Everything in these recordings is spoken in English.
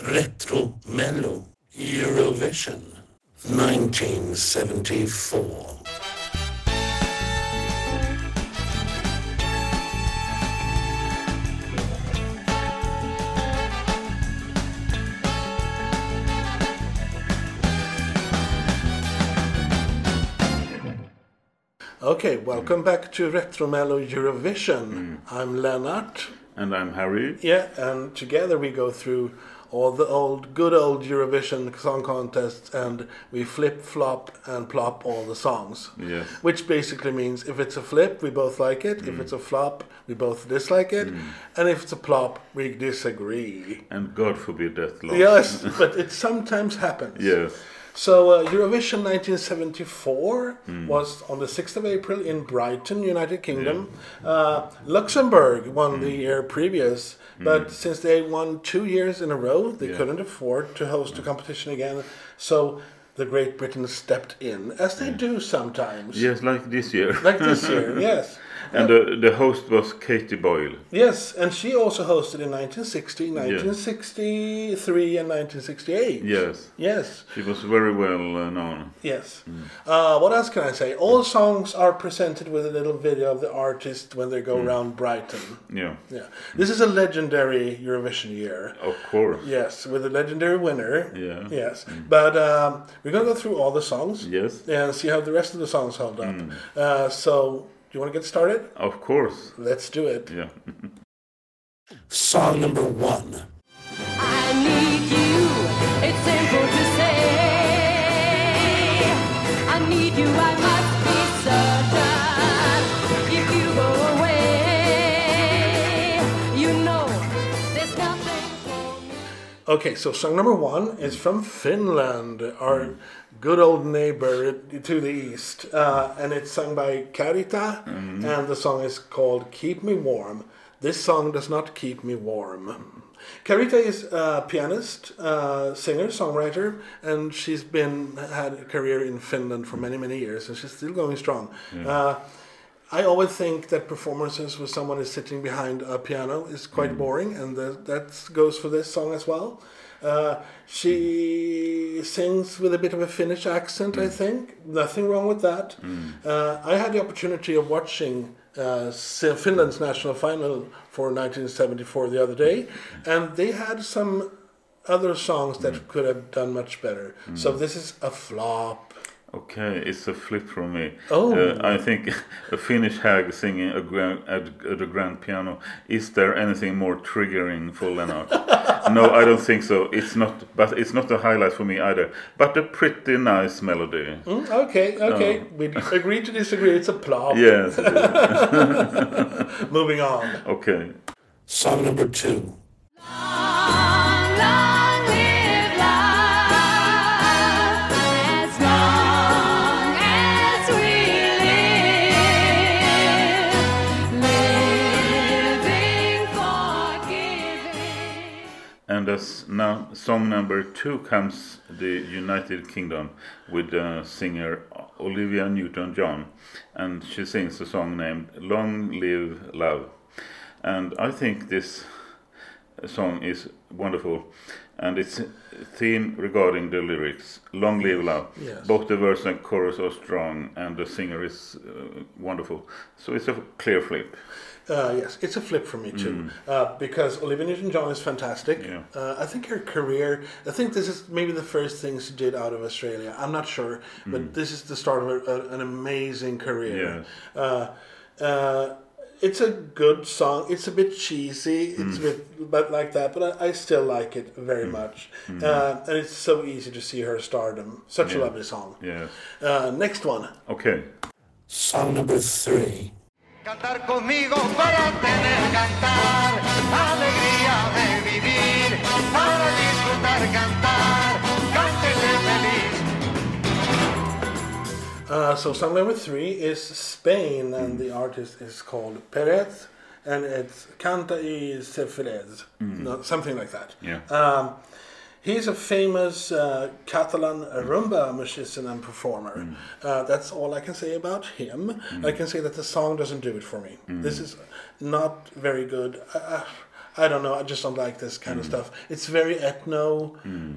Retro Mello Eurovision 1974. Okay, welcome back to Retro Mello Eurovision. Mm. I'm Lennart. And I'm Harry. Yeah, and together we go through all the old, good old Eurovision song contests and we flip, flop, and plop all the songs. Yes. Which basically means if it's a flip, we both like it. If mm. it's a flop, we both dislike it. Mm. And if it's a plop, we disagree. And God forbid that loss. Yes, but it sometimes happens. Yes. So uh, Eurovision 1974 hmm. was on the 6th of April in Brighton, United Kingdom. Hmm. Uh, Luxembourg won the hmm. year previous, but since they won two years in a row, they Yeah. couldn't afford to host the competition again. So the Great Britain stepped in, as they do sometimes. Yes, like this year. Like this year, yes. And the, the host was Katie Boyle. Yes, and she also hosted in 1960, 1963, and 1968. Yes. Yes. She was very well uh, known. Yes. Uh, what else can I say? All songs are presented with a little video of the artist when they go around Brighton. Yeah. Yeah. This is a legendary Eurovision year. Of course. Yes, with a legendary winner. Yeah. Yes. But um, we're going to go through all the songs Yes. and see how the rest of the songs hold up. Uh, so, you want to get started? Of course. Let's do it. Yeah. Song number one. I need you. It's simple to say. I need you. I must be certain. If you go away, you know there's nothing for me. Okay, so song number one is from Finland, our good old neighbor to the east, uh, and it's sung by Carita, and the song is called "Keep Me Warm." This song does not keep me warm. Carita is a pianist, uh, singer, songwriter, and she's been had a career in Finland for many, many years, and she's still going strong. Uh, I always think that performances where someone is sitting behind a piano is quite boring, and that that goes for this song as well. Uh, she sings with a bit of a Finnish accent, I think. Nothing wrong with that. Uh, I had the opportunity of watching uh, Finland's national final for 1974 the other day, and they had some other songs that could have done much better. So this is a flop. Okay, it's a flip from me. Oh. Uh, I think a Finnish hag singing a grand, at, at a grand piano. Is there anything more triggering for Lennart? no, I don't think so. It's not, but it's not a highlight for me either. But a pretty nice melody. Mm, okay, okay. We agree to disagree. It's a plop. Yes. Moving on. okay. Song number two. Long, long And as now song number two comes the United Kingdom with uh, singer Olivia Newton-John, and she sings a song named "Long Live Love," and I think this song is wonderful, and it's a theme regarding the lyrics "Long Live Love." Yes. Both the verse and chorus are strong, and the singer is uh, wonderful. So it's a clear flip. Uh, yes, it's a flip for me too, uh, because Olivia Newton-John is fantastic. Yeah. Uh, I think her career. I think this is maybe the first thing she did out of Australia. I'm not sure, but this is the start of a, a, an amazing career. Uh, uh, it's a good song. It's a bit cheesy. It's a bit, but like that. But I, I still like it very much, uh, and it's so easy to see her stardom. Such a lovely song. Yes. Uh, next one. Okay. Song number three. Cantar conmigo para tener cantar, alegría de vivir, para disfrutar cantar, cántese feliz. Uh, so song number three is Spain, and the artist is called Perez, and it's Canta y se feliz, no, something like that. Yeah. Um, He's a famous uh, Catalan rumba musician and performer. Uh, that's all I can say about him. I can say that the song doesn't do it for me. This is not very good. I, I, I don't know. I just don't like this kind of stuff. It's very ethno,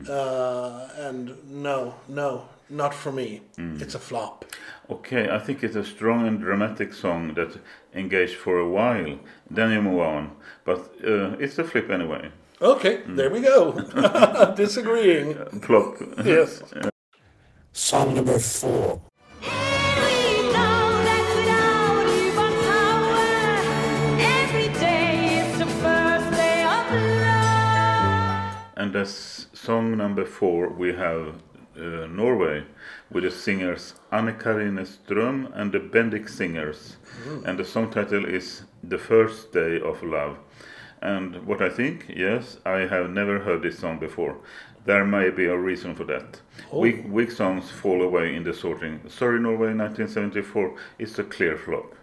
uh, and no, no, not for me. It's a flop. Okay, I think it's a strong and dramatic song that engaged for a while. Then you move on, but uh, it's a flip anyway. Okay, there we go. Disagreeing. Flop. Yes. Song number four. We know that without you on power, every day is the first day of love. And as song number four, we have uh, Norway with the singers Anne Karine Ström and the Bendik Singers. And the song title is The First Day of Love. And what I think, yes, I have never heard this song before. There may be a reason for that. Oh. Weak, weak songs fall away in the sorting. Sorry, Norway 1974 is a clear flop.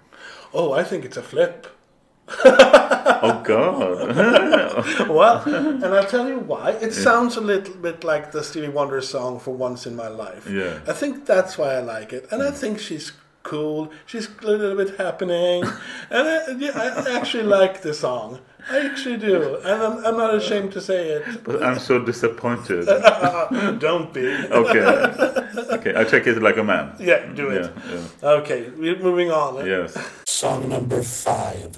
Oh, I think it's a flip. Oh, God! Well, and I'll tell you why. It sounds a little bit like the Stevie Wonder song for Once in My Life. Yeah. I think that's why I like it. And I mm. think she's cool. She's a little bit happening. and I, yeah, I actually like the song. I actually do. And I'm, I'm not ashamed to say it. but I'm so disappointed. Don't be. Okay. Okay, I take it like a man. Yeah, do it. Yeah, yeah. Okay, we're moving on. Yes. Song number five.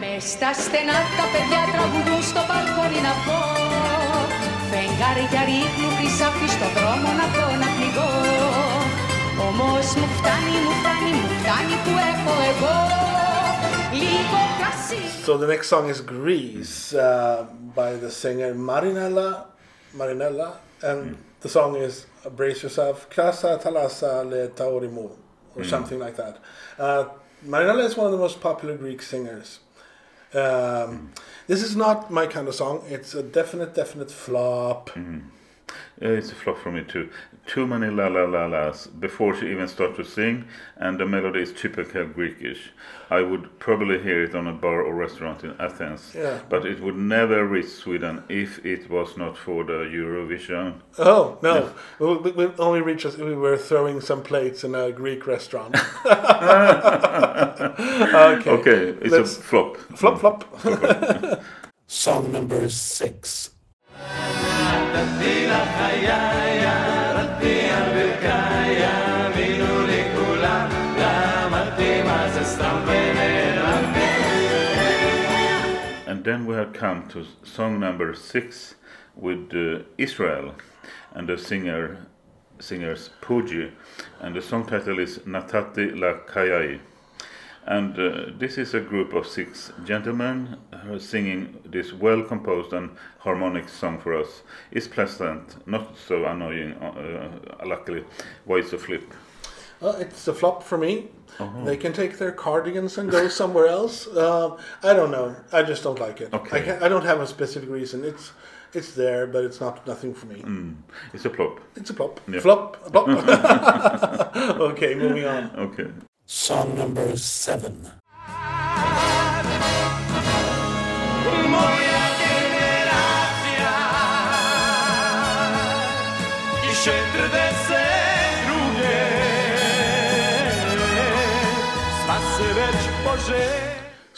Με στα στενά τα παιδιά τραγουδούν στο μπαλκόνι να πω Φεγγάρια ρίχνουν χρυσάφι στο δρόμο να πω να πληγώ Όμως μου φτάνει, μου φτάνει, μου φτάνει που έχω εγώ Λίγο κρασί So the next song is Greece uh, by the singer Marinella, Marinella, and the song is Brace Yourself, Casa Talasa Le Taurimo, or something like that. Uh, Marinella is one of the most popular Greek singers. Um, this is not my kind of song. It's a definite, definite flop. Yeah, it's a flop for me too. Too many la la la las before she even starts to sing, and the melody is typical Greekish. I would probably hear it on a bar or restaurant in Athens, Yeah. but it would never reach Sweden if it was not for the Eurovision. Oh no! We, we, we only reach us. We were throwing some plates in a Greek restaurant. okay. Okay, it's Let's- a flop. Flop, flop. Song number six. And then we have come to song number six with uh, Israel and the singer singers Poogy, and the song title is Natati La Kayai. And uh, this is a group of six gentlemen who singing this well composed and harmonic song for us. It's pleasant, not so annoying, uh, luckily. Why it's a flip? Well, it's a flop for me. They can take their cardigans and go somewhere else. Uh, I don't know. I just don't like it. Okay. I, can't, I don't have a specific reason. It's it's there, but it's not nothing for me. It's a flop. It's a flop. Yeah. Flop. Flop. okay, moving on. Okay. Song number seven.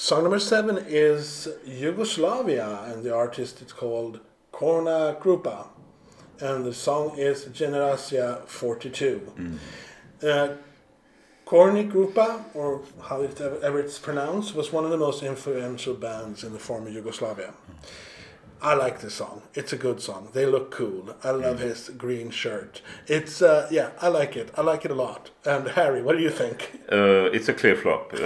Song number seven is Yugoslavia, and the artist is called Korni Grupa, and the song is Generacija 42. Uh, Korni Grupa, or how it ever, ever it's pronounced, was one of the most influential bands in the former Yugoslavia. I like this song. It's a good song. They look cool. I love his green shirt. It's uh, yeah, I like it. I like it a lot. And Harry, what do you think? Uh, it's a clear flop.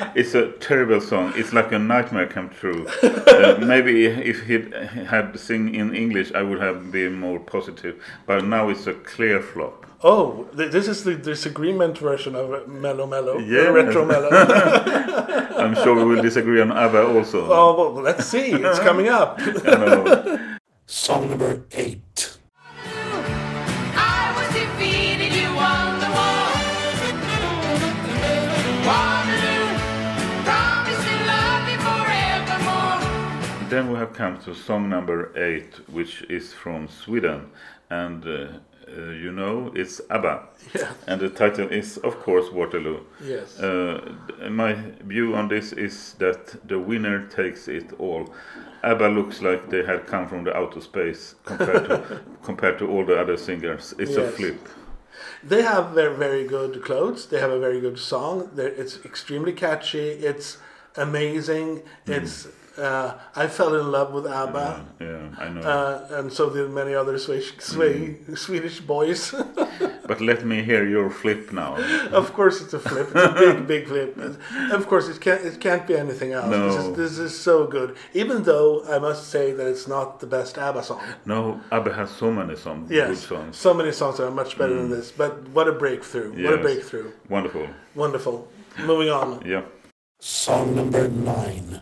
Uh, it's a terrible song. It's like a nightmare come true. Uh, maybe if he had sing in English, I would have been more positive. But now it's a clear flop. Oh, th- this is the disagreement version of uh, Mello Mello, Yeah. Retro Mello. I'm sure we will disagree on ABBA also. oh, well, let's see. It's coming up. Song number eight. I was defeated, you won the war. Waterloo, promise to love you forevermore. Then we have come to song number eight, which is from Sweden, and uh, uh, you know, it's ABBA. Yeah. And the title is, of course, Waterloo. Yes. Uh, my view on this is that the winner takes it all. ABBA looks like they had come from the outer space compared to compared to all the other singers. It's a flip. They have very very good clothes. They have a very good song. They're, it's extremely catchy. It's amazing. It's uh, I fell in love with ABBA. Yeah, I know. Uh, and so did many other Swedish, Swe- Swedish boys. but let me hear your flip now. of course, it's a flip. It's a big, big flip. And of course, it can't. It can't be anything else. This, No. is, this is so good. Even though I must say that it's not the best ABBA song. No, ABBA has so many songs, good Yes, songs. so many songs that are much better than this. But what a breakthrough! What a breakthrough! Wonderful. Wonderful. Moving on. Yeah. Song number nine.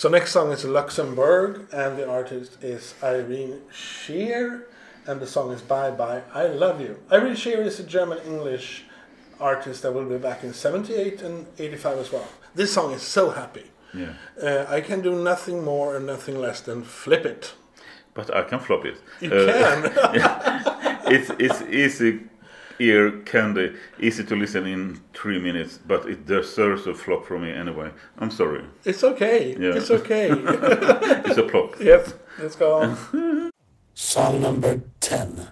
So next song is Luxembourg, and the artist is Ireen Sheer, and the song is Bye Bye, I Love You. Ireen Sheer is a German English artist that will be back in 78 and 85 as well. This song is so happy. Yeah. Uh, I can do nothing more and nothing less than flip it. But I can flop it. You Uh, can. it's it's easy ear candy, easy to listen in three minutes, but it deserves a flop for me anyway. I'm sorry. It's okay. Yeah. It's okay. it's a flop. Yep. Let's go on. Song number 10.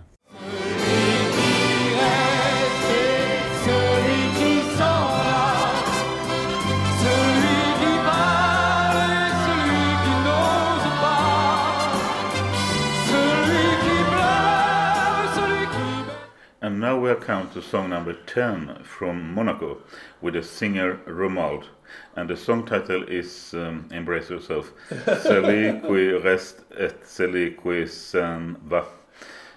And now we come to song number 10 from Monaco with the singer Romuald. And the song title is um, Embrace Yourself. Celui qui reste et celui qui s'en va.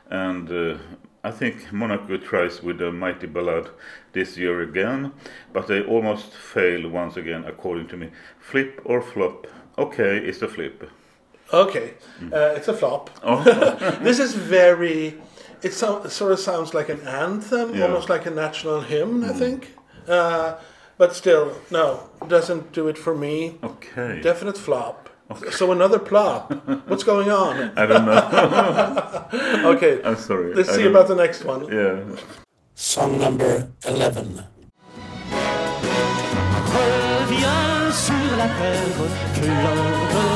And uh, I think Monaco tries with a mighty ballad this year again, but they almost fail once again, according to me. Flip or flop? Okay, it's a flip. Okay, uh, it's a flop. Oh, this is very. It, so, sort of sounds like an anthem, Yeah. almost like a national hymn, I think. Uh, but still, no, doesn't do it for me. okay. Definite flop. So another plop. What's going on? I don't know. Okay, I'm sorry. let's I see don't- about the next one. Yeah. Song number eleven. Reviens sur la terre, fleur de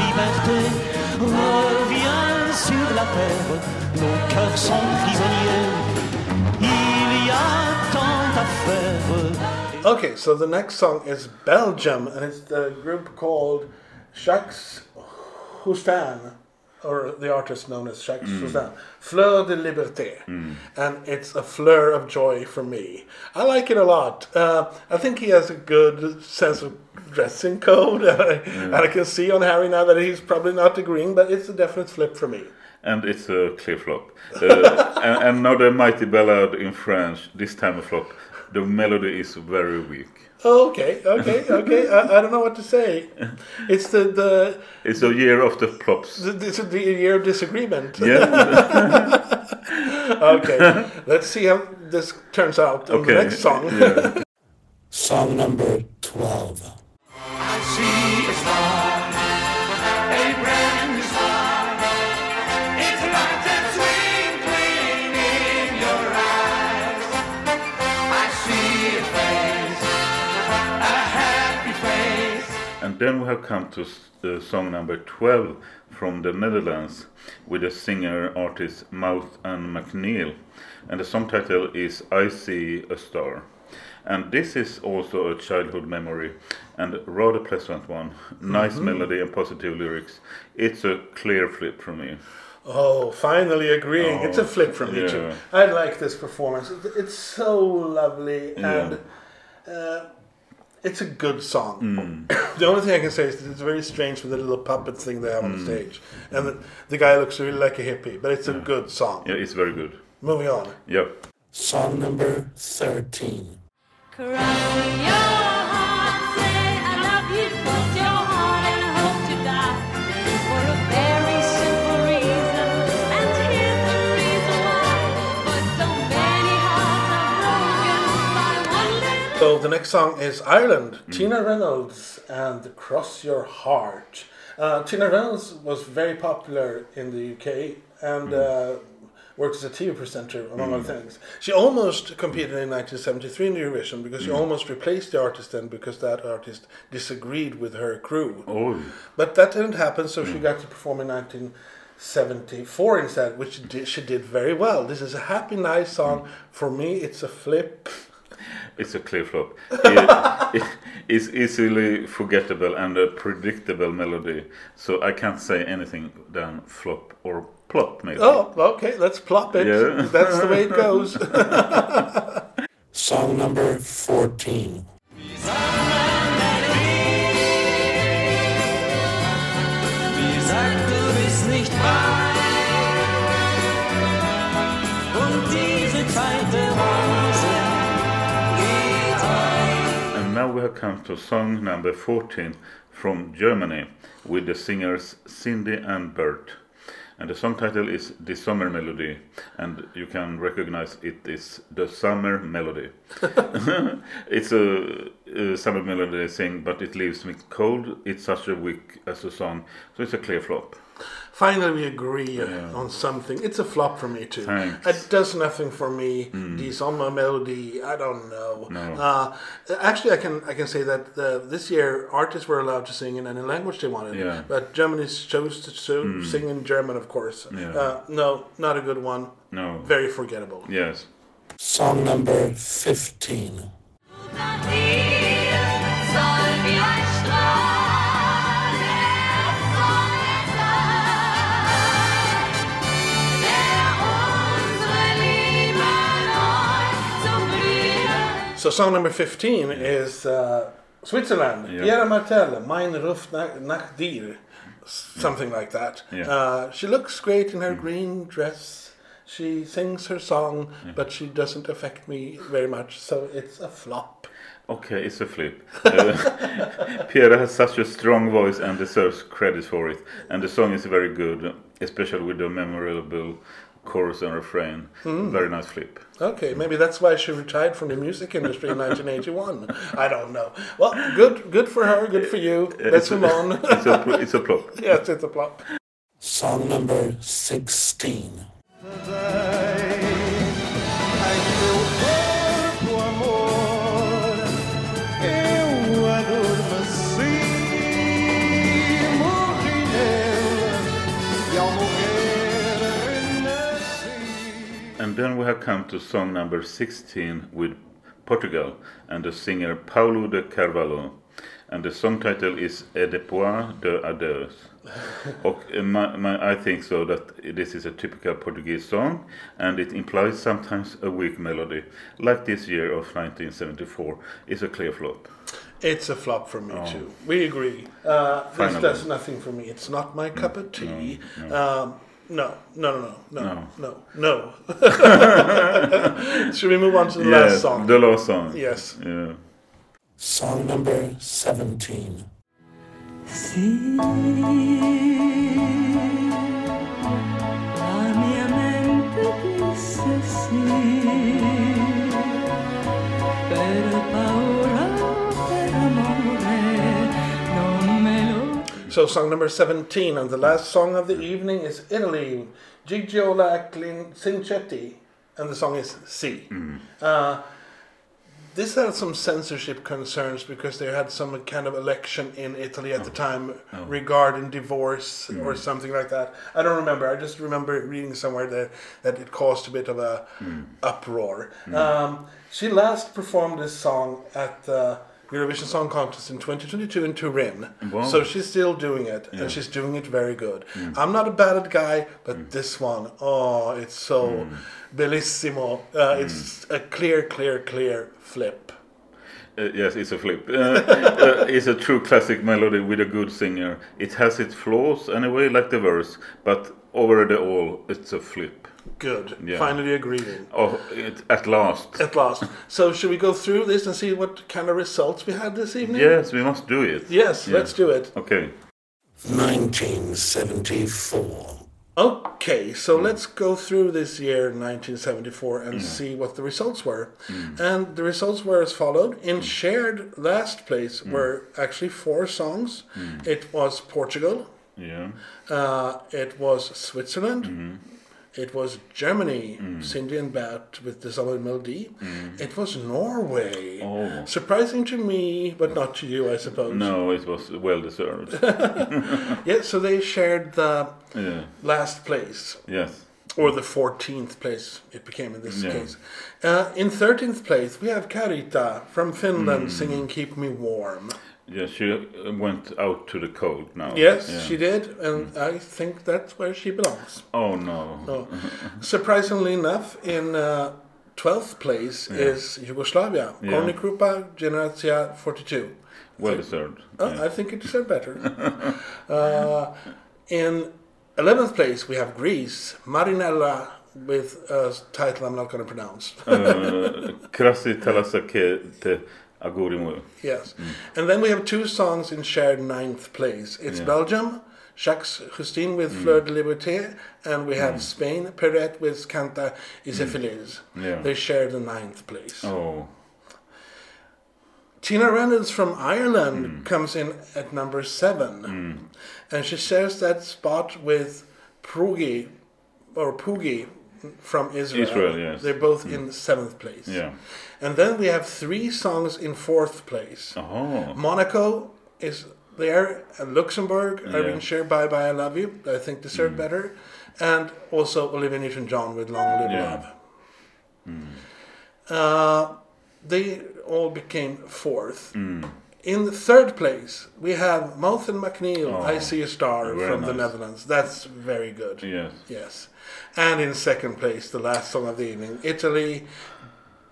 liberté. Reviens sur la terre, nos cœurs sont prisonniers. Il y a tant à faire. Okay, so the next song is Belgium, and it's the group called Jacques Hustin, or the artist known as Jacques Hustin. Fleur de Liberté. And it's a fleur of joy for me. I like it a lot. Uh, I think he has a good sense of dressing code, and I, and I can see on Harry now that he's probably not agreeing, but it's a definite flip for me. And it's a clear flop. Uh, and, and now the mighty ballad in French, this time a flop. The melody is very weak. Oh, okay, okay, okay. I, I don't know what to say. It's the the It's a year of the flops. the, this is the year of disagreement. Yeah. Okay, let's see how this turns out in Okay. the next song. Yeah. Song number twelve. And then we have come to uh, song number 12 from the Netherlands with the singer artist Mouth and MacNeal. And the song title is I See a Star. And this is also a childhood memory and rather pleasant one. Nice melody and positive lyrics. It's a clear flip for me. Oh, finally agreeing. it's a flip from me too. I like this performance. It's so lovely Yeah. and uh, it's a good song. Mm. the only thing I can say is that it's very strange with the little puppets thing they have on Mm. stage, and the, the guy looks really like a hippie. But it's a good song. Yeah, it's very good. Moving on. Yep. Song number thirteen. Cross So the next song is Ireland, mm. Tina Reynolds and Cross Your Heart. Uh, Tina Reynolds was very popular in the UK and mm. uh, worked as a TV presenter, among other mm. things. She almost competed in 1973 in Eurovision because she almost replaced the artist then because that artist disagreed with her crew. Oh, But that didn't happen, so she got to perform in 1974 instead, which she did, she did very well. This is a happy, nice song. For me, it's a flip. It's a clear flop. It- it- it's easily forgettable and a predictable melody, so I can't say anything than flop or plop, maybe. Oh, okay, let's plop it. Yeah. That's the way it goes. Song number 14. Now we have come to song number 14 from Germany with the singers Cindy and Bert. And the song title is The Summer Melody, and you can recognize it is The Summer Melody. it's a, a summer melody they sing, but it leaves me cold. It's such a weak as a song, so it's a clear flop. Finally, we agree on something. It's a flop for me too. Thanks. It does nothing for me. The summer melody, I don't know. No. Uh, actually, I can I can say that uh, this year artists were allowed to sing in any language they wanted. Yeah. But Germany chose to so, sing in German, of course. Yeah. Uh, no, not a good one. No. Very forgettable. Yes. Song number 15. So song number 15 is uh, Switzerland. Yeah. Piera Martell, Mein Ruf nach, dir. Something like that. Yeah. Uh, she looks great in her green dress. She sings her song, but she doesn't affect me very much, so it's a flop. Okay, it's a flip. Uh, Piera has such a strong voice and deserves credit for it. And the song is very good, especially with the memorable chorus and refrain. Very nice flip. Okay, maybe that's why she retired from the music industry in 1981. I don't know. Well, good, good for her, good for you. Let's It's a- move on. It's a, pl- it's a plop. yes, it's a flop. Song number 16. E. And then we have come to song number 16 with Portugal and the singer Paulo de Carvalho. And the song title is Et de Pois de Adeus. Och, eh, my, my, I think so that this is a typical Portuguese song and it implies sometimes a weak melody, like this year of 1974 is a clear flop. It's a flop for me too. We agree. Uh, this does nothing for me. It's not my cup of tea. Um, no, no, no, no, no, no, no. Should we move on to the Yes, last song? the last song. Yes. Yeah. Song number 17. So, song number 17, and the last song of the evening is Italy, Gigliola Clin- Cinquetti, and the song is Sì. Uh, this had some censorship concerns because they had some kind of election in Italy at the oh. time oh. regarding divorce or hmm. something like that. I don't remember. I just remember reading somewhere that, that it caused a bit of a hmm. uproar. Hmm. Um, she last performed this song at the Eurovision Song Contest in 2022 in Turin. Wow. So she's still doing it, and she's doing it very good. I'm not a ballad guy, but this one, oh, it's so bellissimo. Uh, It's a clear, clear, clear flip. Uh, yes, it's a flip. Uh, uh, it's a true classic melody with a good singer. It has its flaws anyway, like the verse, but over the all, it's a flip. Good. Yeah. Finally agreeing. Oh, it, at last. At last. So, should we go through this and see what kind of results we had this evening? Yes, we must do it. Yes, Yeah. let's do it. Okay. 1974. Okay, so hmm. let's go through this year 1974 and hmm. see what the results were. Hmm. And the results were as followed. In shared last place were actually four songs. It was Portugal, Yeah. uh, it was Switzerland, it was Germany, Cindy and Bert with the solid melody, it was Norway. Oh. Surprising to me, but not to you, I suppose. No, it was well deserved. Yeah, so they shared the yeah. last place. Yes. or the 14th place it became in this Yeah. case. Uh, in 13th place, we have Carita from Finland Hmm. singing Keep Me Warm. Yeah, she uh, went out to the cold now. Yes, Yeah. she did, and I think that's where she belongs. Oh no. So, surprisingly enough, in uh, 12th place is Yugoslavia, Yeah. Korni Grupa, Generacija 42. Well deserved. Oh, Yeah. I think it deserved better. uh, in 11th place, we have Greece, Marinella, with a title I'm not going to pronounce. Uh, Te Agurimu. Yes. And then we have two songs in shared ninth place. It's Yeah. Mm. Belgium, Jacques Hustin with Fleur de Liberté, and we have Spain, Peret with Canta y se feliz. Yeah. They share the ninth place. Oh. Tina Reynolds from Ireland Mm. comes in at number seven. And she shares that spot with Prugi, or Poogy from Israel. Israel, yes. Mm. They're both in seventh place. Yeah. And then we have three songs in fourth place. Oh. Monaco is there, and Luxembourg, Yeah. Ireen Sheer, Bye Bye I Love You, I think deserved better, and also Olivia Newton John with Long Live Yeah. Love. Uh, they all became fourth. In the third place, we have Mouth and MacNeal, Oh, I See a Star from the. Netherlands. That's very good. Yes. Yes. And in second place, the last song of the evening, Italy,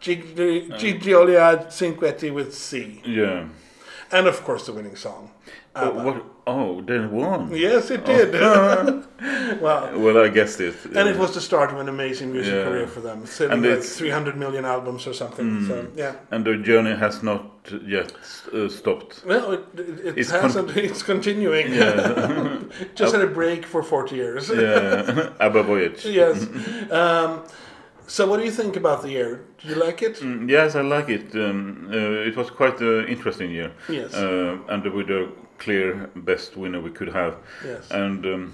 Gigli- Gigliola Cinquetti with Sì. Yeah. And of course, the winning song. ABBA. what? Oh, they won. Yes, it did. well, Well, I guessed it. and it was the start of an amazing music Yeah. career for them. Selling And like it's- 300 million albums or something. So, yeah. And the journey has not yet uh, stopped. Well, it, it, it It's con- hasn't. it's continuing. Yeah. Just had a break for 40 years. Yeah. Abba Voyage. yes. Um, so, what do you think about the year? Do you like it? Mm, Yes, I like it. Um, uh, it was quite an interesting year. Yes. Uh, and with a clear best winner we could have. Yes. And um,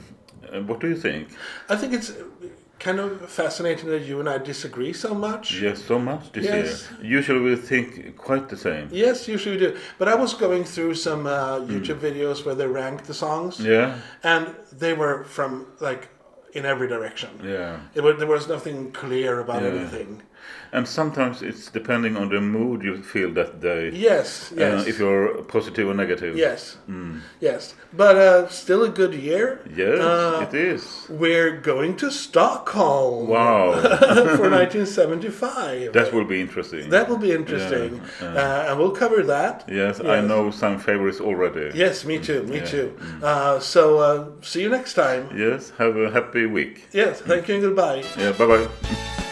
uh, what do you think? I think it's kind of fascinating that you and I disagree so much. Yes, so much this Yes. year. Usually we think quite the same. Yes, usually we do. But I was going through some uh, YouTube videos where they ranked the songs, Yeah. and they were from like in every direction. Yeah. It was, there was nothing clear about Yeah. anything. And sometimes it's depending on the mood you feel that day. Yes, yes, Uh, if you're positive or negative. yes, yes. But uh, still a good year. Yes, Uh, it is. We're going to Stockholm Wow. for 1975. that will be interesting. That will be interesting, Uh, and we'll cover that. yes, I know some favorites already. Yes, me too, me Yeah. too. Uh, so uh, see you next time. Yes, have a happy week. Yes, thank you and goodbye. Yeah, bye bye.